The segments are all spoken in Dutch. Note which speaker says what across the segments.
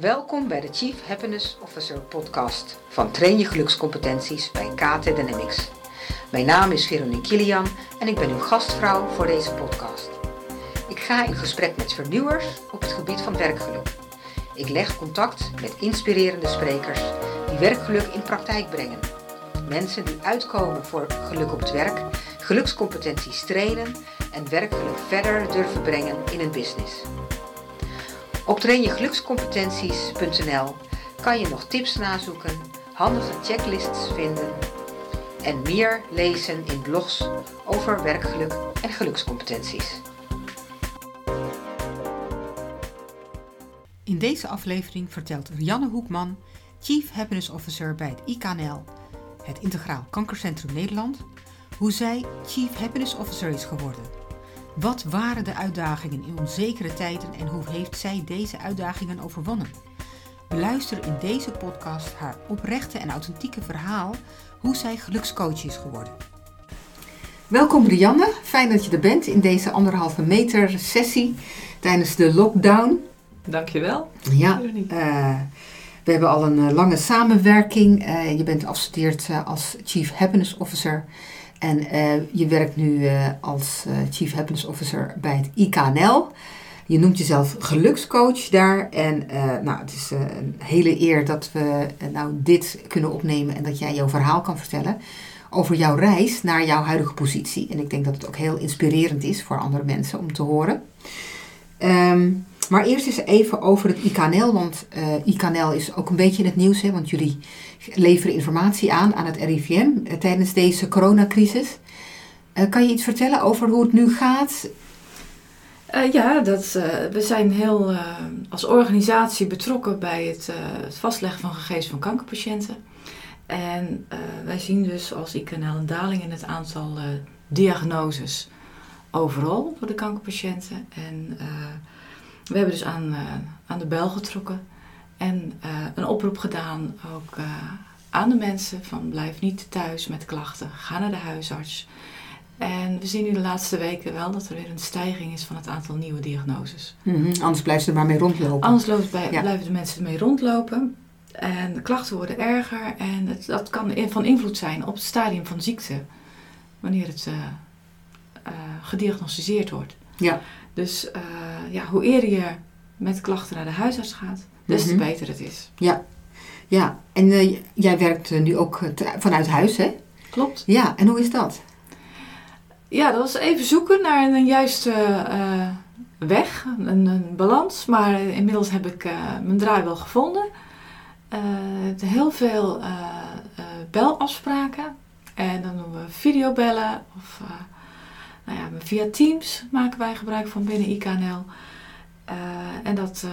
Speaker 1: Welkom bij de Chief Happiness Officer podcast van Train je gelukscompetenties bij KT Dynamics. Mijn naam is Veronique Kilian en ik ben uw gastvrouw voor deze podcast. Ik ga in gesprek met vernieuwers op het gebied van werkgeluk. Ik leg contact met inspirerende sprekers die werkgeluk in praktijk brengen. Mensen die uitkomen voor geluk op het werk, gelukscompetenties trainen en werkgeluk verder durven brengen in een business. Op trainjegelukscompetenties.nl kan je nog tips nazoeken, handige checklists vinden en meer lezen in blogs over werkgeluk en gelukscompetenties. In deze aflevering vertelt Rianne Hoekman, Chief Happiness Officer bij het IKNL, het Integraal Kankercentrum Nederland, hoe zij Chief Happiness Officer is geworden. Wat waren de uitdagingen in onzekere tijden en hoe heeft zij deze uitdagingen overwonnen? Beluister in deze podcast haar oprechte en authentieke verhaal hoe zij gelukscoach is geworden. Welkom Rianne, fijn dat je er bent in deze anderhalve meter sessie tijdens de lockdown.
Speaker 2: Dankjewel.
Speaker 1: Ja, uh, we hebben al een eh, lange samenwerking. Uh, je bent afgestudeerd als Chief Happiness Officer en uh, je werkt nu uh, als uh, Chief Happiness Officer bij het IKNL. Je noemt jezelf gelukscoach daar. En nou, het is een hele eer dat we nou dit kunnen opnemen en dat jij jouw verhaal kan vertellen over jouw reis naar jouw huidige positie. En ik denk dat het ook heel inspirerend is voor andere mensen om te horen. Um, maar eerst eens even over het IKNL, want IKNL is ook een beetje in het nieuws, hè, want jullie leveren informatie aan aan het RIVM eh, tijdens deze coronacrisis. Uh, kan je iets vertellen over hoe het nu gaat?
Speaker 2: Uh, ja, dat, we zijn heel als organisatie betrokken bij het, het, vastleggen van gegevens van kankerpatiënten. En wij zien dus als IKNL een daling in het aantal diagnoses overal voor de kankerpatiënten. En we hebben dus aan, aan de bel getrokken en uh, een oproep gedaan ook uh, aan de mensen van blijf niet thuis met klachten, ga naar de huisarts. En we zien nu de laatste weken wel dat er weer een stijging is van het aantal nieuwe diagnoses.
Speaker 1: Mm -hmm. Anders blijven ze er maar mee rondlopen.
Speaker 2: Anders ja. blijven de mensen ermee rondlopen. En de klachten worden erger en het, dat kan van invloed zijn op het stadium van ziekte. Wanneer het uh, gediagnosticeerd wordt.
Speaker 1: Ja.
Speaker 2: Dus ja, hoe eerder je met klachten naar de huisarts gaat, des te mhm. beter het is.
Speaker 1: Ja, ja. en uh, jij werkt nu ook vanuit huis, hè?
Speaker 2: Klopt.
Speaker 1: Ja, en hoe is dat?
Speaker 2: Ja, dat was even zoeken naar een juiste uh, weg, een, een, balans. Maar inmiddels heb ik mijn draai wel gevonden. heel veel belafspraken. En dan doen we videobellen. Of nou ja, via Teams maken wij gebruik van binnen IKNL. en dat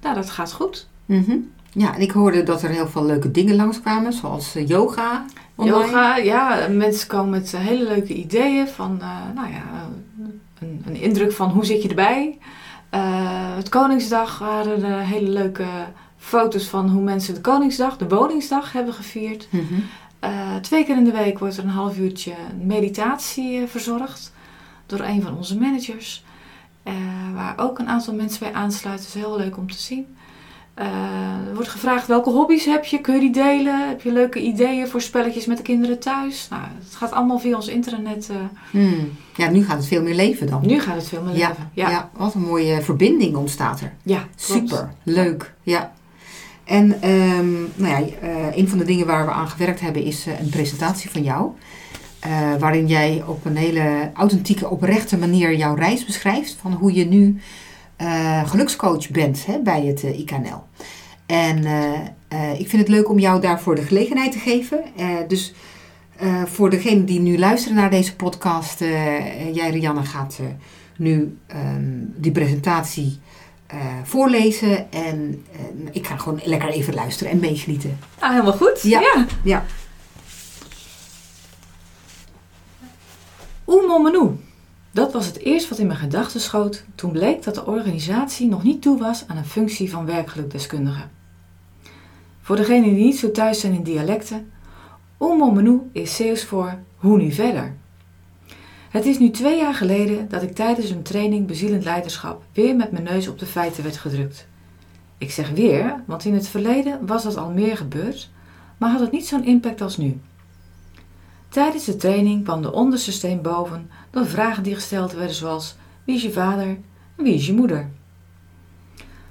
Speaker 2: nou, dat gaat goed.
Speaker 1: Mm Ja, en ik hoorde dat er heel veel leuke dingen langskwamen, zoals uh, yoga.
Speaker 2: Online. Yoga, ja. Mensen komen met hele leuke ideeën van, nou ja, een, een, indruk van hoe zit je erbij. het Koningsdag waren er hele leuke foto's van hoe mensen de Koningsdag, de Woningsdag hebben gevierd. Mm -hmm. twee keer in de week wordt er een half uurtje meditatie verzorgd door een van onze managers. Uh, waar ook een aantal mensen bij aansluiten. Dat is heel leuk om te zien. Uh, er wordt gevraagd welke hobby's heb je? Kun je die delen? Heb je leuke ideeën voor spelletjes met de kinderen thuis? Nou, het gaat allemaal via ons internet. Uh...
Speaker 1: Hmm. Ja, nu gaat het veel meer leven dan.
Speaker 2: Nu gaat het veel meer leven.
Speaker 1: Ja, ja. wat een mooie verbinding ontstaat er.
Speaker 2: Ja,
Speaker 1: super. Leuk. Ja. En um, nou ja, een van de dingen waar we aan gewerkt hebben is een presentatie van jou. Uh, waarin jij op een hele authentieke, oprechte manier jouw reis beschrijft van hoe je nu uh, gelukscoach bent hè, bij het uh, IKNL. En ik vind het leuk om jou daarvoor de gelegenheid te geven. dus voor degenen die nu luisteren naar deze podcast, jij Rianne gaat nu um, die presentatie voorlezen. En ik ga gewoon lekker even luisteren en meegenieten.
Speaker 2: Ah, helemaal goed.
Speaker 1: ja. ja. ja.
Speaker 2: Oemomenou. Dat was het eerst wat in mijn gedachten schoot toen bleek dat de organisatie nog niet toe was aan een functie van werkgelukdeskundige. Voor degenen die niet zo thuis zijn in dialecten, Oemomenou is Zeeuws voor hoe nu verder. Het is nu twee jaar geleden dat ik tijdens een training bezielend leiderschap weer met mijn neus op de feiten werd gedrukt. Ik zeg weer, want in het verleden was dat al meer gebeurd, maar had het niet zo'n impact als nu. Tijdens de training kwam de onderste steen boven door vragen die gesteld werden zoals wie is je vader en wie is je moeder?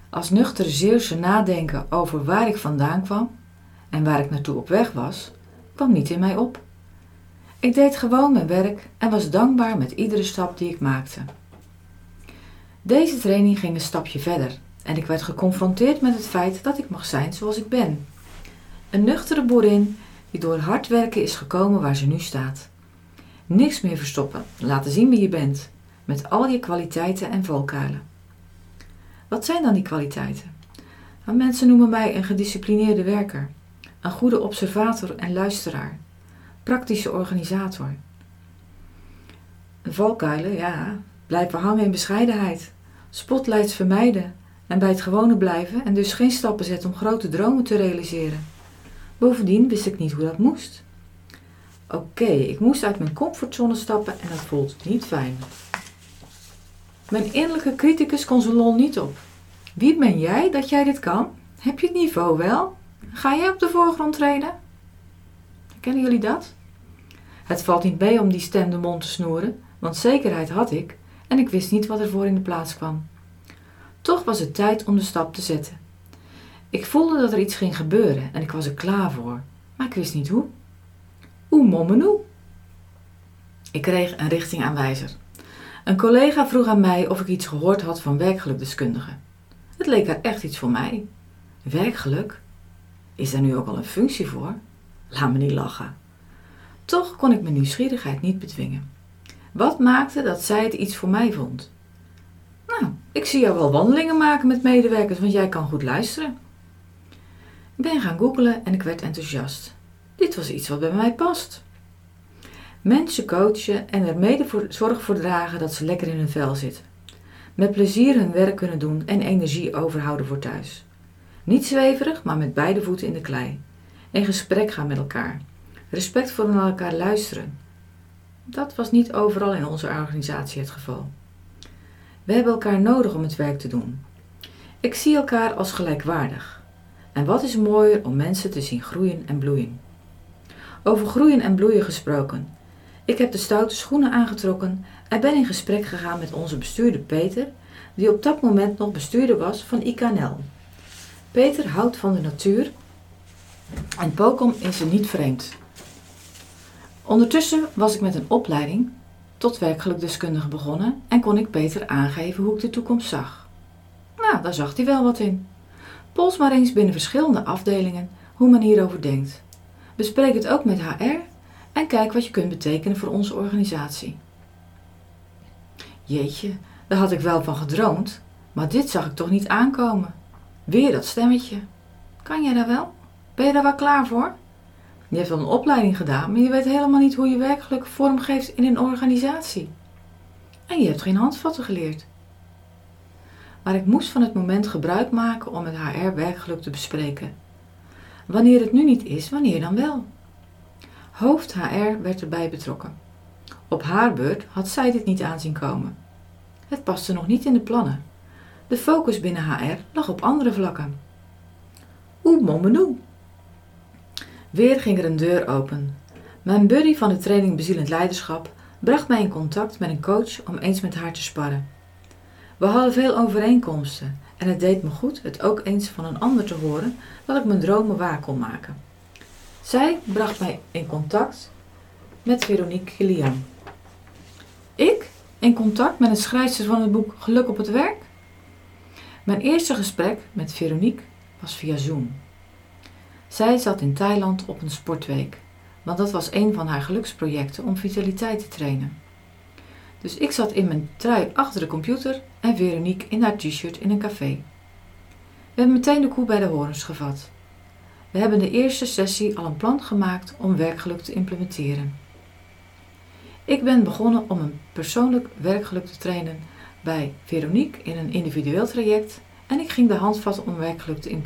Speaker 2: Als nuchtere Zeeuwse nadenken over waar ik vandaan kwam en waar ik naartoe op weg was, kwam niet in mij op. Ik deed gewoon mijn werk en was dankbaar met iedere stap die ik maakte. Deze training ging een stapje verder en ik werd geconfronteerd met het feit dat ik mag zijn zoals ik ben. Een nuchtere boerin die door hard werken is gekomen waar ze nu staat. Niks meer verstoppen, laten zien wie je bent, met al je kwaliteiten en valkuilen. Wat zijn dan die kwaliteiten? Nou, mensen noemen mij een gedisciplineerde werker, een goede observator en luisteraar, praktische organisator. Valkuilen, ja, blijven hangen in bescheidenheid, spotlights vermijden en bij het gewone blijven en dus geen stappen zetten om grote dromen te realiseren. Bovendien wist ik niet hoe dat moest. Oké, ik moest uit mijn comfortzone stappen en dat voelt niet fijn. Mijn innerlijke criticus kon zijn lol niet op. Wie ben jij dat jij dit kan? Heb je het niveau wel? Ga jij op de voorgrond treden? Kennen jullie dat? Het valt niet mee om die stem de mond te snoeren, want zekerheid had ik en ik wist niet wat er voor in de plaats kwam. Toch was het tijd om de stap te zetten. Ik voelde dat er iets ging gebeuren en ik was er klaar voor, maar ik wist niet hoe. Hoe mommenoe? Ik kreeg een richtingaanwijzer. Een collega vroeg aan mij of ik iets gehoord had van werkgelukdeskundigen. Het leek er echt iets voor mij. Werkgeluk? Is daar nu ook al een functie voor? Laat me niet lachen. Toch kon ik mijn nieuwsgierigheid niet bedwingen. Wat maakte dat zij het iets voor mij vond? Nou, ik zie jou wel wandelingen maken met medewerkers, want jij kan goed luisteren. Ik ben gaan googlen en ik werd enthousiast. Dit was iets wat bij mij past. Mensen coachen en er mede voor, zorg voor dragen dat ze lekker in hun vel zitten. Met plezier hun werk kunnen doen en energie overhouden voor thuis. Niet zweverig, maar met beide voeten in de klei. In gesprek gaan met elkaar. Respect voor naar elkaar luisteren. Dat was niet overal in onze organisatie het geval. We hebben elkaar nodig om het werk te doen. Ik zie elkaar als gelijkwaardig. En wat is mooier om mensen te zien groeien en bloeien? Over groeien en bloeien gesproken. Ik heb de stoute schoenen aangetrokken en ben in gesprek gegaan met onze bestuurder Peter, die op dat moment nog bestuurder was van IKNL. Peter houdt van de natuur en Pokom is er niet vreemd. Ondertussen was ik met een opleiding tot werkgelukdeskundige begonnen en kon ik Peter aangeven hoe ik de toekomst zag. Nou, daar zag hij wel wat in. Pols maar eens binnen verschillende afdelingen hoe men hierover denkt. Bespreek het ook met HR en kijk wat je kunt betekenen voor onze organisatie. Jeetje, daar had ik wel van gedroomd, maar dit zag ik toch niet aankomen. Weer dat stemmetje. Kan jij daar wel? Ben je daar wel klaar voor? Je hebt wel een opleiding gedaan, maar je weet helemaal niet hoe je werkelijk vorm geeft in een organisatie. En je hebt geen handvatten geleerd. Maar ik moest van het moment gebruik maken om met HR werkgeluk te bespreken. Wanneer het nu niet is, wanneer dan wel? Hoofd HR werd erbij betrokken. Op haar beurt had zij dit niet aanzien komen. Het paste nog niet in de plannen. De focus binnen HR lag op andere vlakken. Oeh, momenoe. Weer ging er een deur open. Mijn buddy van de training Bezielend Leiderschap bracht mij in contact met een coach om eens met haar te sparren. We hadden veel overeenkomsten en het deed me goed het ook eens van een ander te horen dat ik mijn dromen waar kon maken. Zij bracht mij in contact met Veronique Gillian. Ik in contact met het schrijfster van het boek Geluk op het werk? Mijn eerste gesprek met Veronique was via Zoom. Zij zat in Thailand op een sportweek, want dat was een van haar geluksprojecten om vitaliteit te trainen. Dus ik zat in mijn trui achter de computer en Veronique in haar t-shirt in een café. We hebben meteen de koe bij de horens gevat. We hebben de eerste sessie al een plan gemaakt om werkgeluk te implementeren. Ik ben begonnen om een persoonlijk werkgeluk te trainen bij Veronique in een individueel traject en ik ging de handvatten om werkgeluk te,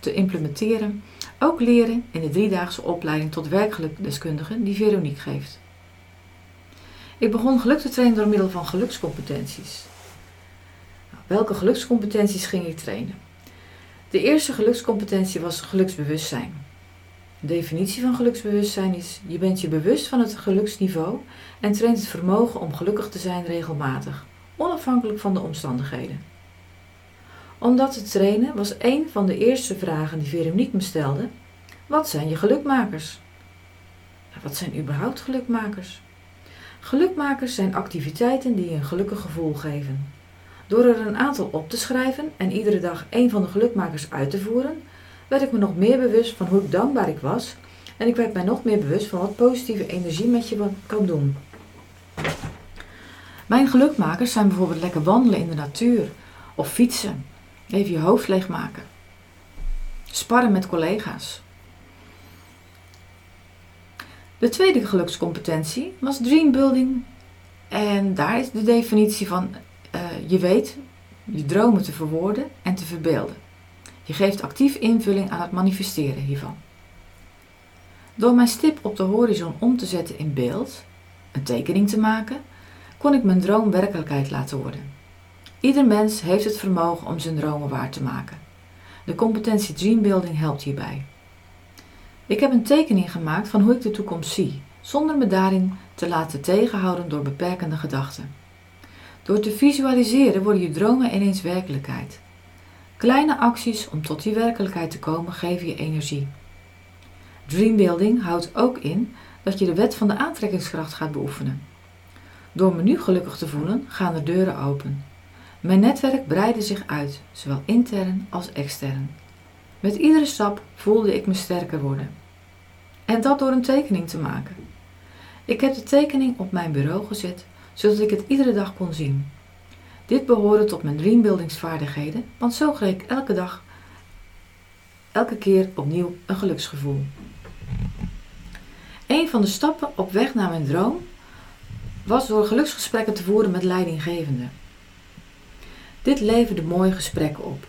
Speaker 2: te implementeren ook leren in de driedaagse opleiding tot werkgelukdeskundige die Veronique geeft. Ik begon geluk te trainen door middel van gelukscompetenties. Nou, welke gelukscompetenties ging ik trainen? De eerste gelukscompetentie was geluksbewustzijn. De definitie van geluksbewustzijn is: je bent je bewust van het geluksniveau en traint het vermogen om gelukkig te zijn regelmatig, onafhankelijk van de omstandigheden. Om dat te trainen was een van de eerste vragen die Veronique me stelde: wat zijn je gelukmakers? Wat zijn überhaupt gelukmakers? Gelukmakers zijn activiteiten die je een gelukkig gevoel geven. Door er een aantal op te schrijven en iedere dag een van de gelukmakers uit te voeren, werd ik me nog meer bewust van hoe dankbaar ik was en ik werd mij nog meer bewust van wat positieve energie met je kan doen. Mijn gelukmakers zijn bijvoorbeeld lekker wandelen in de natuur of fietsen, even je hoofd leegmaken, sparren met collega's. De tweede gelukscompetentie was dreambuilding en daar is de definitie van uh, je weet je dromen te verwoorden en te verbeelden. Je geeft actief invulling aan het manifesteren hiervan. Door mijn stip op de horizon om te zetten in beeld, een tekening te maken, kon ik mijn droom werkelijkheid laten worden. Ieder mens heeft het vermogen om zijn dromen waar te maken. De competentie dreambuilding helpt hierbij. Ik heb een tekening gemaakt van hoe ik de toekomst zie, zonder me daarin te laten tegenhouden door beperkende gedachten. Door te visualiseren worden je dromen ineens werkelijkheid. Kleine acties om tot die werkelijkheid te komen geven je energie. Dreambuilding houdt ook in dat je de wet van de aantrekkingskracht gaat beoefenen. Door me nu gelukkig te voelen, gaan de deuren open. Mijn netwerk breidde zich uit, zowel intern als extern. Met iedere stap voelde ik me sterker worden. En dat door een tekening te maken. Ik heb de tekening op mijn bureau gezet, zodat ik het iedere dag kon zien. Dit behoorde tot mijn dreambuildingsvaardigheden, want zo kreeg ik elke dag, elke keer opnieuw een geluksgevoel. Een van de stappen op weg naar mijn droom was door geluksgesprekken te voeren met leidinggevenden. Dit leverde mooie gesprekken op.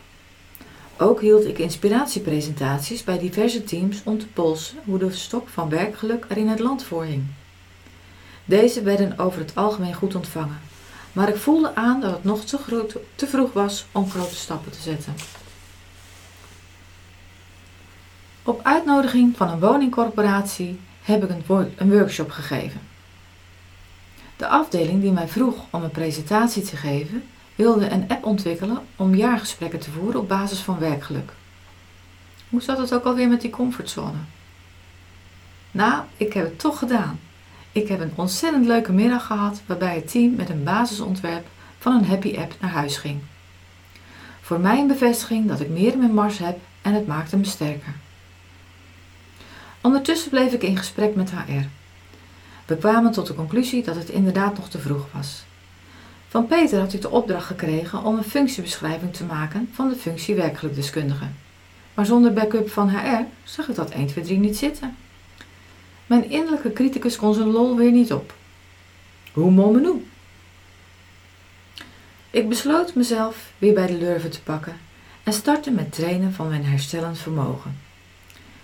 Speaker 2: Ook hield ik inspiratiepresentaties bij diverse teams om te polsen hoe de stok van werkgeluk er in het land voor hing. Deze werden over het algemeen goed ontvangen maar ik voelde aan dat het nog te, groot, te vroeg was om grote stappen te zetten. Op uitnodiging van een woningcorporatie heb ik een workshop gegeven. De afdeling die mij vroeg om een presentatie te geven, wilde een app ontwikkelen om jaargesprekken te voeren op basis van werkgeluk. Hoe zat het ook alweer met die comfortzone? Nou, ik heb het toch gedaan. Ik heb een ontzettend leuke middag gehad waarbij het team met een basisontwerp van een happy app naar huis ging. Voor mij een bevestiging dat ik meer in mijn mars heb en het maakte me sterker. Ondertussen bleef ik in gesprek met HR. We kwamen tot de conclusie dat het inderdaad nog te vroeg was. Van Peter had ik de opdracht gekregen om een functiebeschrijving te maken van de functie werkelijk deskundige. Maar zonder backup van HR zag ik dat 1, 2, 3 niet zitten. Mijn innerlijke criticus kon zijn lol weer niet op. Hoe momenu? Ik besloot mezelf weer bij de lurven te pakken en startte met trainen van mijn herstellend vermogen.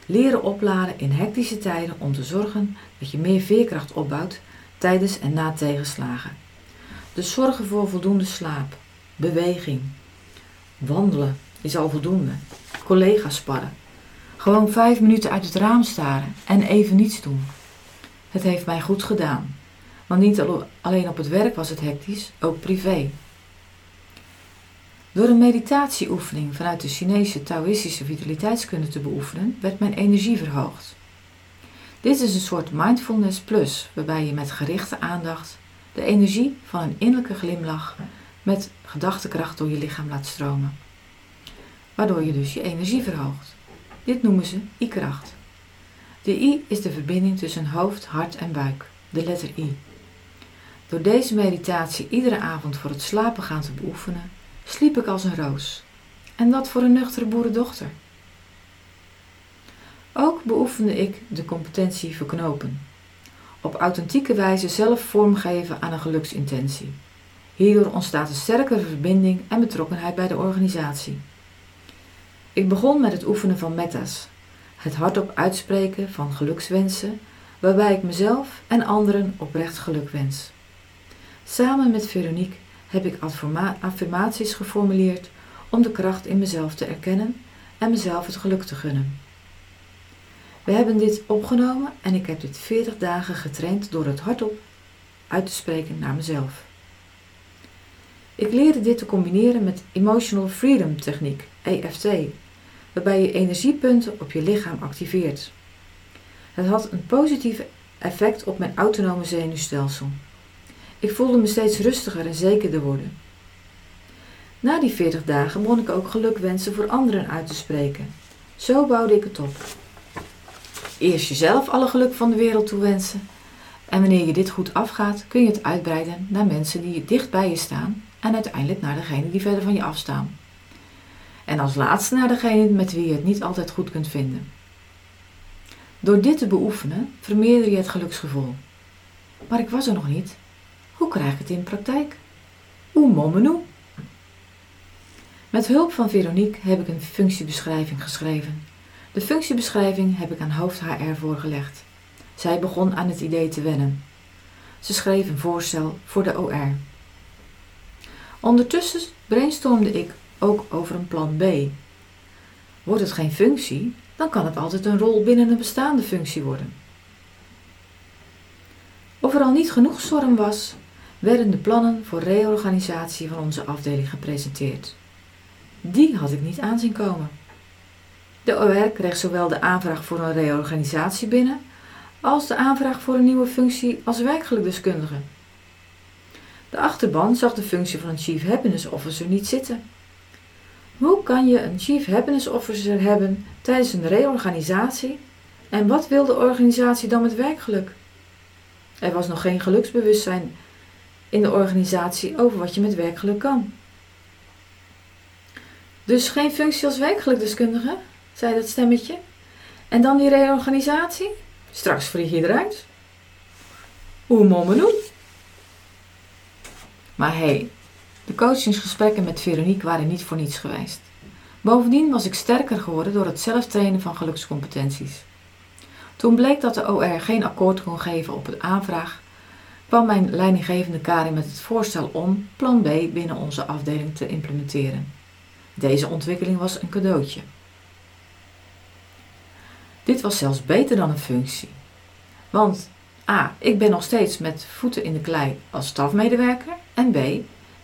Speaker 2: Leren opladen in hectische tijden om te zorgen dat je meer veerkracht opbouwt tijdens en na tegenslagen. Dus zorgen voor voldoende slaap, beweging. Wandelen is al voldoende. Collega's sparren gewoon vijf minuten uit het raam staren en even niets doen. Het heeft mij goed gedaan. Want niet alleen op het werk was het hectisch, ook privé. Door een meditatieoefening vanuit de Chinese Taoïstische vitaliteitskunde te beoefenen, werd mijn energie verhoogd. Dit is een soort mindfulness plus, waarbij je met gerichte aandacht de energie van een innerlijke glimlach met gedachtekracht door je lichaam laat stromen. Waardoor je dus je energie verhoogt. Dit noemen ze I-kracht. De I is de verbinding tussen hoofd, hart en buik, de letter I. Door deze meditatie iedere avond voor het slapen gaan te beoefenen, sliep ik als een roos. En dat voor een nuchtere boerendochter. Ook beoefende ik de competentie verknopen. Op authentieke wijze zelf vormgeven aan een geluksintentie. Hierdoor ontstaat een sterkere verbinding en betrokkenheid bij de organisatie. Ik begon met het oefenen van metta's, het hardop uitspreken van gelukswensen, waarbij ik mezelf en anderen oprecht geluk wens. Samen met Veronique heb ik affirmaties geformuleerd om de kracht in mezelf te erkennen en mezelf het geluk te gunnen. We hebben dit opgenomen en ik heb dit 40 dagen getraind door het hardop uit te spreken naar mezelf. Ik leerde dit te combineren met Emotional Freedom Techniek, EFT, waarbij je energiepunten op je lichaam activeert. Het had een positief effect op mijn autonome zenuwstelsel. Ik voelde me steeds rustiger en zekerder worden. Na die 40 dagen begon ik ook gelukwensen voor anderen uit te spreken. Zo bouwde ik het op. Eerst jezelf alle geluk van de wereld toewensen. En wanneer je dit goed afgaat, kun je het uitbreiden naar mensen die dicht bij je staan en uiteindelijk naar degene die verder van je afstaan. En als laatste naar degene met wie je het niet altijd goed kunt vinden. Door dit te beoefenen vermeerder je het geluksgevoel. Maar ik was er nog niet. Hoe krijg ik het in praktijk? Hoe momenu? Met hulp van Veronique heb ik een functiebeschrijving geschreven. De functiebeschrijving heb ik aan hoofd HR voorgelegd. Zij begon aan het idee te wennen. Ze schreef een voorstel voor de OR. Ondertussen brainstormde ik ook over een plan B. Wordt het geen functie, dan kan het altijd een rol binnen een bestaande functie worden. Of er al niet genoeg storm was, werden de plannen voor reorganisatie van onze afdeling gepresenteerd. Die had ik niet aanzien komen. De OR kreeg zowel de aanvraag voor een reorganisatie binnen als de aanvraag voor een nieuwe functie als werkgelukdeskundige. De achterban zag de functie van een Chief Happiness Officer niet zitten. Hoe kan je een Chief Happiness Officer hebben tijdens een reorganisatie en wat wil de organisatie dan met werkgeluk? Er was nog geen geluksbewustzijn in de organisatie over wat je met werkgeluk kan. Dus geen functie als werkgelukdeskundige, zei dat stemmetje. En dan die reorganisatie? Straks vlieg je eruit. Hoe moet doen? Maar hé, hey, de coachingsgesprekken met Veronique waren niet voor niets geweest. Bovendien was ik sterker geworden door het zelf trainen van gelukscompetenties. Toen bleek dat de OR geen akkoord kon geven op de aanvraag, kwam mijn leidinggevende Karin met het voorstel om plan B binnen onze afdeling te implementeren. Deze ontwikkeling was een cadeautje. Dit was zelfs beter dan een functie. Want A. Ik ben nog steeds met voeten in de klei als stafmedewerker. En B.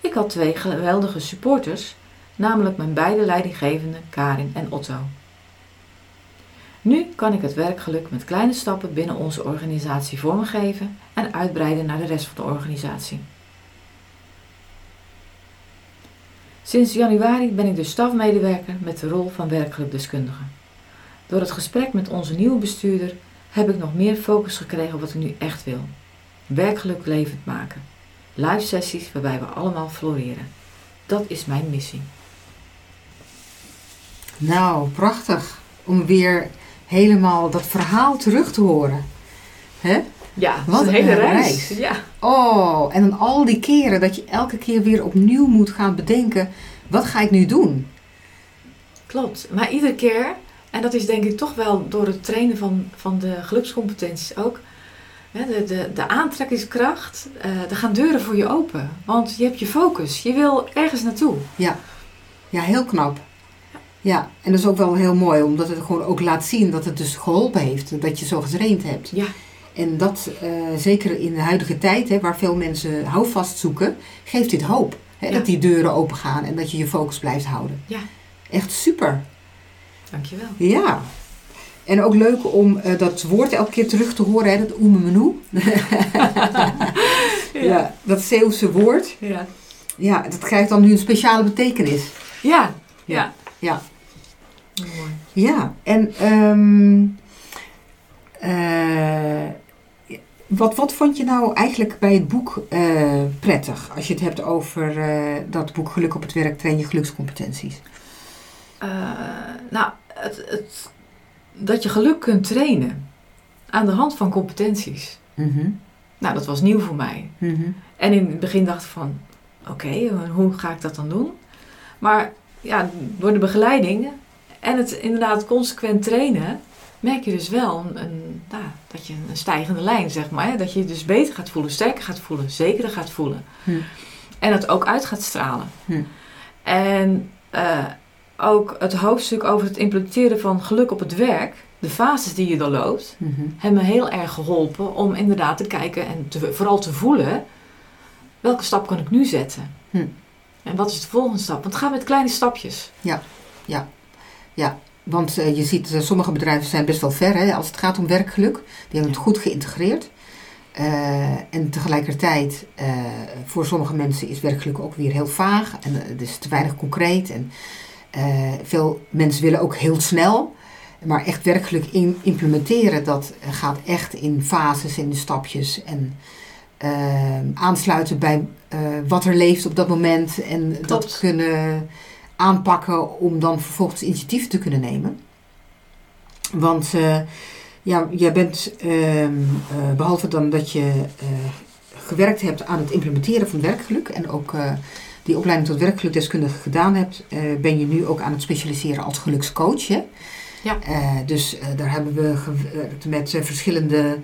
Speaker 2: Ik had twee geweldige supporters, namelijk mijn beide leidinggevenden Karin en Otto. Nu kan ik het werkgeluk met kleine stappen binnen onze organisatie vormgeven en uitbreiden naar de rest van de organisatie. Sinds januari ben ik dus stafmedewerker met de rol van werkgelukdeskundige. Door het gesprek met onze nieuwe bestuurder heb ik nog meer focus gekregen op wat ik nu echt wil. Werkgeluk levend maken. Live sessies waarbij we allemaal floreren. Dat is mijn missie.
Speaker 1: Nou, prachtig. Om weer helemaal dat verhaal terug te horen. Hè?
Speaker 2: Ja, wat een hele reis. Ja.
Speaker 1: Oh, en dan al die keren dat je elke keer weer opnieuw moet gaan bedenken: wat ga ik nu doen?
Speaker 2: Klopt, maar iedere keer, en dat is denk ik toch wel door het trainen van, van de gelukscompetenties ook. De, de, de aantrekkingskracht, uh, er gaan deuren voor je open. Want je hebt je focus, je wil ergens naartoe.
Speaker 1: Ja, ja heel knap. Ja, en dat is ook wel heel mooi, omdat het gewoon ook laat zien dat het dus geholpen heeft, dat je zo getraind hebt.
Speaker 2: Ja.
Speaker 1: En dat, uh, zeker in de huidige tijd, hè, waar veel mensen houvast zoeken, geeft dit hoop. Hè, Dat die deuren open gaan en dat je je focus blijft houden.
Speaker 2: Ja.
Speaker 1: Echt super.
Speaker 2: Dankjewel.
Speaker 1: Ja. En ook leuk om uh, dat woord elke keer terug te horen, hè, dat oememenu. ja. ja, dat Zeeuwse woord.
Speaker 2: Ja.
Speaker 1: Ja, dat krijgt dan nu een speciale betekenis.
Speaker 2: Ja, ja.
Speaker 1: Ja.
Speaker 2: Mooi.
Speaker 1: Ja, en um, uh, wat, wat vond je nou eigenlijk bij het boek uh, prettig? Als je het hebt over dat boek Geluk op het werk, train je gelukscompetenties.
Speaker 2: nou, het, het, dat je geluk kunt trainen aan de hand van competenties.
Speaker 1: Mm -hmm.
Speaker 2: Nou, dat was nieuw voor mij.
Speaker 1: Mm -hmm.
Speaker 2: En in het begin dacht ik van, oké, okay, hoe ga ik dat dan doen? Maar ja, door de begeleiding en het inderdaad consequent trainen, merk je dus wel een, een, nou, dat je een stijgende lijn, zeg maar. Hè? Dat je je dus beter gaat voelen, sterker gaat voelen, zekerder gaat voelen.
Speaker 1: Hm.
Speaker 2: En dat ook uit gaat stralen.
Speaker 1: Hm.
Speaker 2: En uh, ook het hoofdstuk over het implementeren van geluk op het werk, de fases die je dan loopt,
Speaker 1: Mhm.
Speaker 2: hebben me heel erg geholpen om inderdaad te kijken en te, vooral te voelen welke stap kan ik nu zetten.
Speaker 1: Hm.
Speaker 2: En wat is de volgende stap? Want het gaat met kleine stapjes.
Speaker 1: Want eh, je ziet, eh, sommige bedrijven zijn best wel ver hè, als het gaat om werkgeluk. Die hebben het goed geïntegreerd. Eh, en tegelijkertijd, voor sommige mensen is werkgeluk ook weer heel vaag. En het is te weinig concreet. En eh, veel mensen willen ook heel snel. Maar echt werkgeluk in, implementeren, dat eh, gaat echt in fases en in stapjes. En eh, aansluiten bij eh, wat er leeft op dat moment. En dat kunnen aanpakken om dan vervolgens initiatief te kunnen nemen. Want ja, jij bent, ehm, eh, behalve dan dat je gewerkt hebt aan het implementeren van werkgeluk en ook die opleiding tot werkgelukdeskundige gedaan hebt, eh, ben je nu ook aan het specialiseren als gelukscoach. Hè?
Speaker 2: Ja.
Speaker 1: Eh, dus eh, daar hebben we gewerkt met verschillende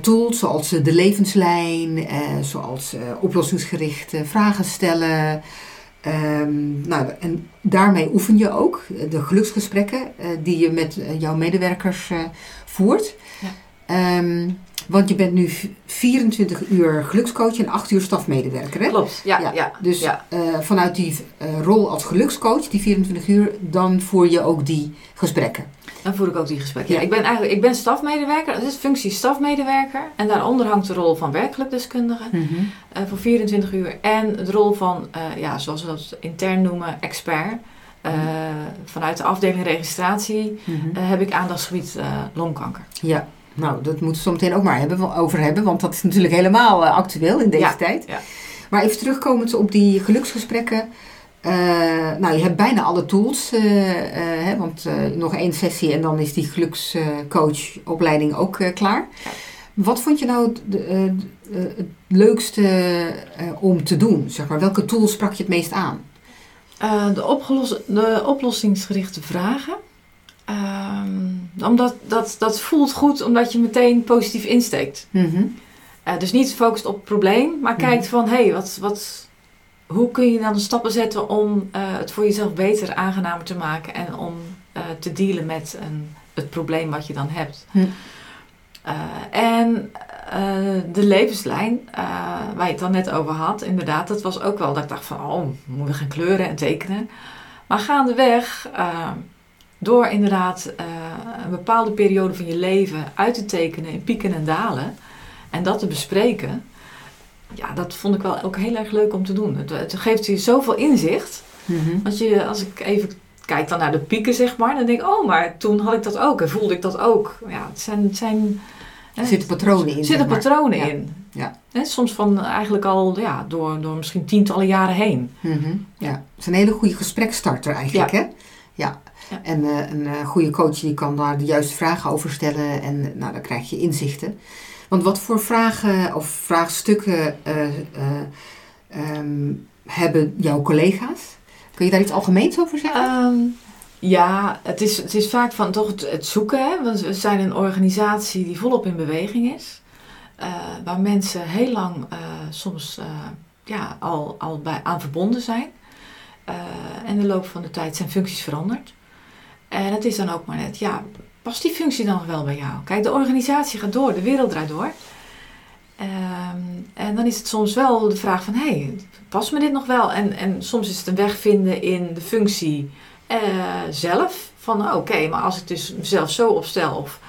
Speaker 1: tools, zoals de levenslijn, zoals oplossingsgerichte vragen stellen. Ehm, nou, en daarmee oefen je ook de geluksgesprekken die je met jouw medewerkers voert.
Speaker 2: Ja.
Speaker 1: Ehm, want je bent nu v- 24 uur gelukscoach en 8 uur stafmedewerker. Hè?
Speaker 2: Klopt, ja,
Speaker 1: Ja,
Speaker 2: ja.
Speaker 1: Dus
Speaker 2: ja.
Speaker 1: eh, vanuit die eh, rol als gelukscoach, die 24 uur, dan voer je ook die gesprekken.
Speaker 2: Dan voer ik ook die gesprekken.
Speaker 1: Ja.
Speaker 2: Ik ben eigenlijk ik ben stafmedewerker, dat is functie stafmedewerker. En daaronder hangt de rol van werkgelukdeskundige eh, voor 24 uur. En de rol van, ja, zoals we dat intern noemen, expert. Eh, vanuit de afdeling registratie
Speaker 1: Mhm.
Speaker 2: heb ik aandachtsgebied eh, longkanker.
Speaker 1: Ja, nou, dat moeten we zo meteen ook maar hebben, over hebben, want dat is natuurlijk helemaal eh, actueel in deze
Speaker 2: Ja,
Speaker 1: tijd.
Speaker 2: ja.
Speaker 1: Maar even terugkomend op die geluksgesprekken. Eh, nou, je hebt bijna alle tools, eh, eh, hè, want eh, nog één sessie en dan is die gelukscoachopleiding ook eh, klaar.
Speaker 2: Ja.
Speaker 1: Wat vond je nou het, eh, het leukste eh, om te doen? Zeg maar? Welke tools sprak je het meest aan?
Speaker 2: Eh, de, de oplossingsgerichte vragen. Ehm, omdat dat, dat voelt goed omdat je meteen positief insteekt.
Speaker 1: Mhm.
Speaker 2: Eh, dus niet gefocust op het probleem, maar
Speaker 1: Mhm.
Speaker 2: kijkt van hé, hey, wat, wat, hoe kun je dan stappen zetten om eh, het voor jezelf beter, aangenamer te maken en om eh, te dealen met een, het probleem wat je dan hebt.
Speaker 1: Hm.
Speaker 2: En de levenslijn, waar je het dan net over had, inderdaad, dat was ook wel dat ik dacht van oh, moeten we gaan kleuren en tekenen. Maar gaandeweg, eh, door inderdaad eh, een bepaalde periode van je leven uit te tekenen in pieken en dalen en dat te bespreken, ja, dat vond ik wel ook heel erg leuk om te doen. Het, het geeft je zoveel inzicht.
Speaker 1: Mhm.
Speaker 2: Als, je, als ik even kijk dan naar de pieken, zeg maar, dan denk ik, oh, maar toen had ik dat ook en voelde ik dat ook. Ja, het zijn. Het zijn
Speaker 1: Er zitten patronen in.
Speaker 2: er zitten patronen in.
Speaker 1: Ja.
Speaker 2: Soms van eigenlijk al ja, door, door misschien tientallen jaren heen.
Speaker 1: Mhm, Ja, het is een hele goede gesprekstarter eigenlijk, hè? Ja.
Speaker 2: Ja.
Speaker 1: En eh, een eh, goede coach die kan daar de juiste vragen over stellen en nou, dan krijg je inzichten. Want wat voor vragen of vraagstukken eh, eh, ehm, hebben jouw collega's? Kun je daar iets algemeens over zeggen?
Speaker 2: Ehm, ja, het is, het is vaak van toch het, het zoeken. Hè? Want we zijn een organisatie die volop in beweging is. Waar mensen heel lang soms ja, al, al bij, aan verbonden zijn. Eh, en de loop van de tijd zijn functies veranderd. En het is dan ook maar net, ja, past die functie dan nog wel bij jou? Kijk, de organisatie gaat door, de wereld draait door. Ehm, en dan is het soms wel de vraag van, hé, hey, past me dit nog wel? En, en soms is het een weg vinden in de functie eh, zelf. Van, oké, maar als ik dus mezelf zo opstel, of,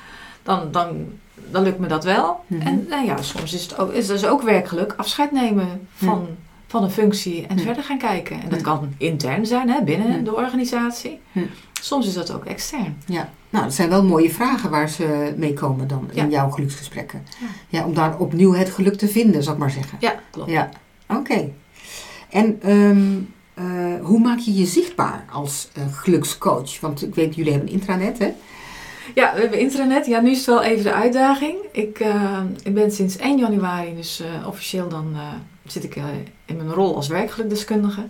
Speaker 2: dan, dan, dan lukt me dat wel.
Speaker 1: Mhm.
Speaker 2: En nou ja, soms is het ook, is dus ook werkelijk afscheid nemen van, van een functie en verder gaan kijken. En dat kan intern zijn, hè, binnen de organisatie. Soms is dat ook extern.
Speaker 1: Ja, nou, dat zijn wel mooie vragen waar ze mee komen dan in jouw geluksgesprekken.
Speaker 2: Ja.
Speaker 1: Om daar opnieuw het geluk te vinden, zal ik maar zeggen.
Speaker 2: Ja, klopt.
Speaker 1: Ja, oké. En ehm, eh, hoe maak je je zichtbaar als eh, gelukscoach? Want ik weet, jullie hebben een intranet, hè?
Speaker 2: Ja, we hebben intranet. Ja, nu is het wel even de uitdaging. Ik, eh, ik ben sinds 1 januari, dus eh, officieel dan zit ik eh, in mijn rol als werkgelukdeskundige.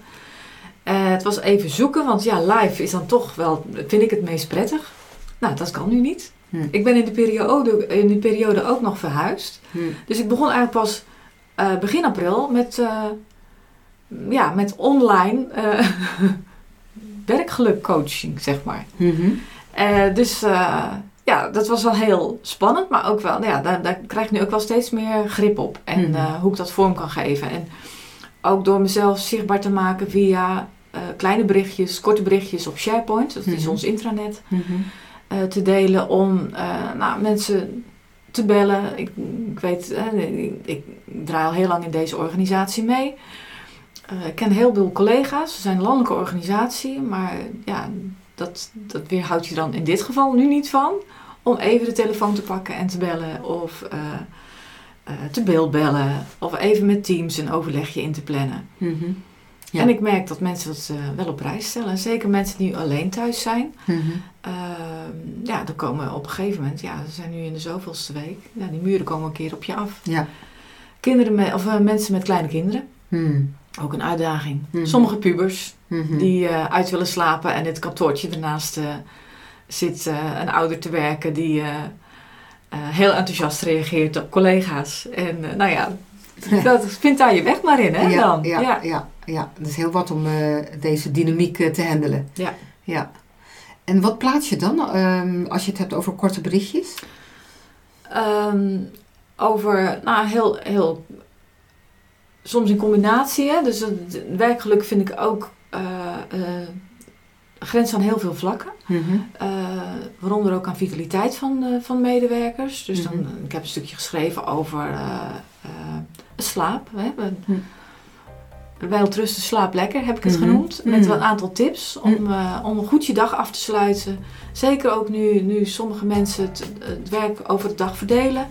Speaker 2: Eh, het was even zoeken, want ja, live is dan toch wel, vind ik het meest prettig. Nou, dat kan nu niet.
Speaker 1: Hm.
Speaker 2: Ik ben in de, periode, in die periode ook nog verhuisd.
Speaker 1: Hm.
Speaker 2: Dus ik begon eigenlijk pas eh, begin april met, eh, ja, met online werkgelukcoaching, zeg maar.
Speaker 1: Mhm.
Speaker 2: Dus ja, dat was wel heel spannend, maar ook wel, nou ja, daar, daar krijg ik nu ook wel steeds meer grip op. En
Speaker 1: Mhm.
Speaker 2: eh, hoe ik dat vorm kan geven. En ook door mezelf zichtbaar te maken via eh, kleine berichtjes, korte berichtjes op SharePoint, dat is
Speaker 1: Mhm.
Speaker 2: ons intranet,
Speaker 1: Mhm.
Speaker 2: eh, te delen om nou, mensen te bellen. Ik, ik weet, ik, ik draai al heel lang in deze organisatie mee. Ik ken heel veel collega's. We zijn een landelijke organisatie, maar ja, dat, dat weerhoudt je dan in dit geval nu niet van. Om even de telefoon te pakken en te bellen of eh, eh, te beeldbellen. Of even met Teams een overlegje in te plannen.
Speaker 1: Mhm. Ja.
Speaker 2: En ik merk dat mensen dat eh, wel op prijs stellen. Zeker mensen die alleen thuis zijn. Ehm, ja, dan komen op een gegeven moment, ja, we zijn nu in de zoveelste week. Ja, die muren komen een keer op je af.
Speaker 1: Ja.
Speaker 2: Kinderen met, of mensen met kleine kinderen,
Speaker 1: Mhm.
Speaker 2: Ook een uitdaging.
Speaker 1: Mhm.
Speaker 2: Sommige pubers
Speaker 1: Mhm.
Speaker 2: die eh, uit willen slapen en het kantoortje ernaast eh, zit eh, een ouder te werken die heel enthousiast reageert op collega's. En nou ja, dat vindt daar je weg maar in, hè,
Speaker 1: ja,
Speaker 2: dan.
Speaker 1: Ja, ja. Ja, ja, dat is heel wat om deze dynamiek te handelen.
Speaker 2: Ja.
Speaker 1: ja. En wat plaats je dan ehm, als je het hebt over korte berichtjes?
Speaker 2: Ehm, over, nou, heel, heel, soms in combinatie. Hè? Dus het werkgeluk vind ik ook eh, grens aan heel veel vlakken.
Speaker 1: Mhm.
Speaker 2: Eh, waaronder ook aan vitaliteit van, van medewerkers. Dus dan,
Speaker 1: Mhm.
Speaker 2: ik heb een stukje geschreven over slaap. Hè? We-
Speaker 1: Hm.
Speaker 2: Welterusten, slaap lekker, heb ik het
Speaker 1: Mhm.
Speaker 2: genoemd. Met
Speaker 1: Mhm.
Speaker 2: wel een aantal tips om, om een goed je dag af te sluiten. Zeker ook nu, nu sommige mensen het, het werk over de dag verdelen.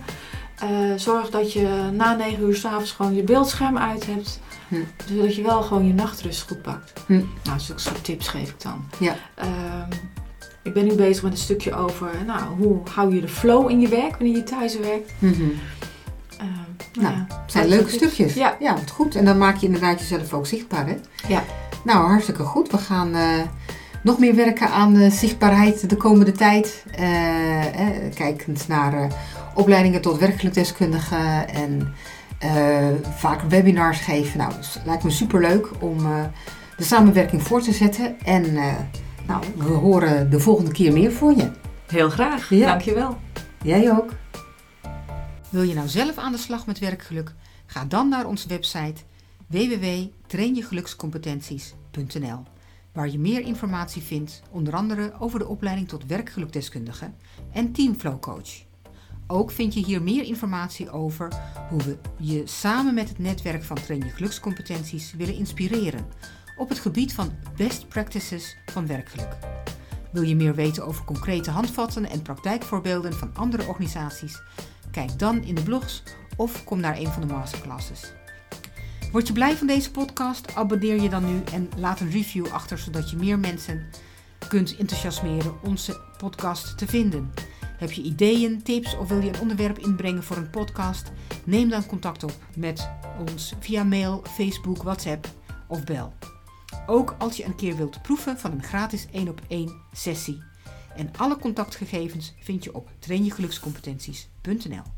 Speaker 2: Eh, zorg dat je na 9 uur s'avonds gewoon je beeldscherm uit hebt.
Speaker 1: Hm.
Speaker 2: Zodat je wel gewoon je nachtrust goed pakt.
Speaker 1: Hm.
Speaker 2: Nou, zulke soort tips geef ik dan.
Speaker 1: Ja.
Speaker 2: Ehm, ik ben nu bezig met een stukje over nou, hoe hou je de flow in je werk wanneer je thuis werkt. Ehm,
Speaker 1: Nou,
Speaker 2: ja,
Speaker 1: Het zijn leuke
Speaker 2: tips.
Speaker 1: stukjes.
Speaker 2: Ja.
Speaker 1: ja, wat goed. En dan maak je inderdaad jezelf ook zichtbaar, hè?
Speaker 2: Ja.
Speaker 1: Nou, hartstikke goed. We gaan eh, nog meer werken aan eh, zichtbaarheid de komende tijd. Kijkend naar opleidingen tot werkgelukdeskundige en eh, vaker webinars geven. Nou, het lijkt me superleuk om eh, de samenwerking voor te zetten. En eh, nou, we horen de volgende keer meer voor je.
Speaker 2: Heel graag.
Speaker 1: Ja.
Speaker 2: Dankjewel.
Speaker 1: Jij ook. Wil je nou zelf aan de slag met werkgeluk? Ga dan naar onze website www.trainjegelukscompetenties.nl waar je meer informatie vindt, onder andere over de opleiding tot werkgelukdeskundige en Teamflow Coach. Ook vind je hier meer informatie over hoe we je samen met het netwerk van Train Je Gelukscompetenties willen inspireren op het gebied van best practices van werkgeluk. Wil je meer weten over concrete handvatten en praktijkvoorbeelden van andere organisaties? Kijk dan in de blogs of kom naar een van de masterclasses. Word je blij van deze podcast? Abonneer je dan nu en laat een review achter zodat je meer mensen kunt enthousiasmeren onze podcast te vinden. Heb je ideeën, tips of wil je een onderwerp inbrengen voor een podcast? Neem dan contact op met ons via mail, Facebook, WhatsApp of bel. Ook als je een keer wilt proeven van een gratis 1 op 1 sessie. En alle contactgegevens vind je op trainjegelukscompetenties.nl.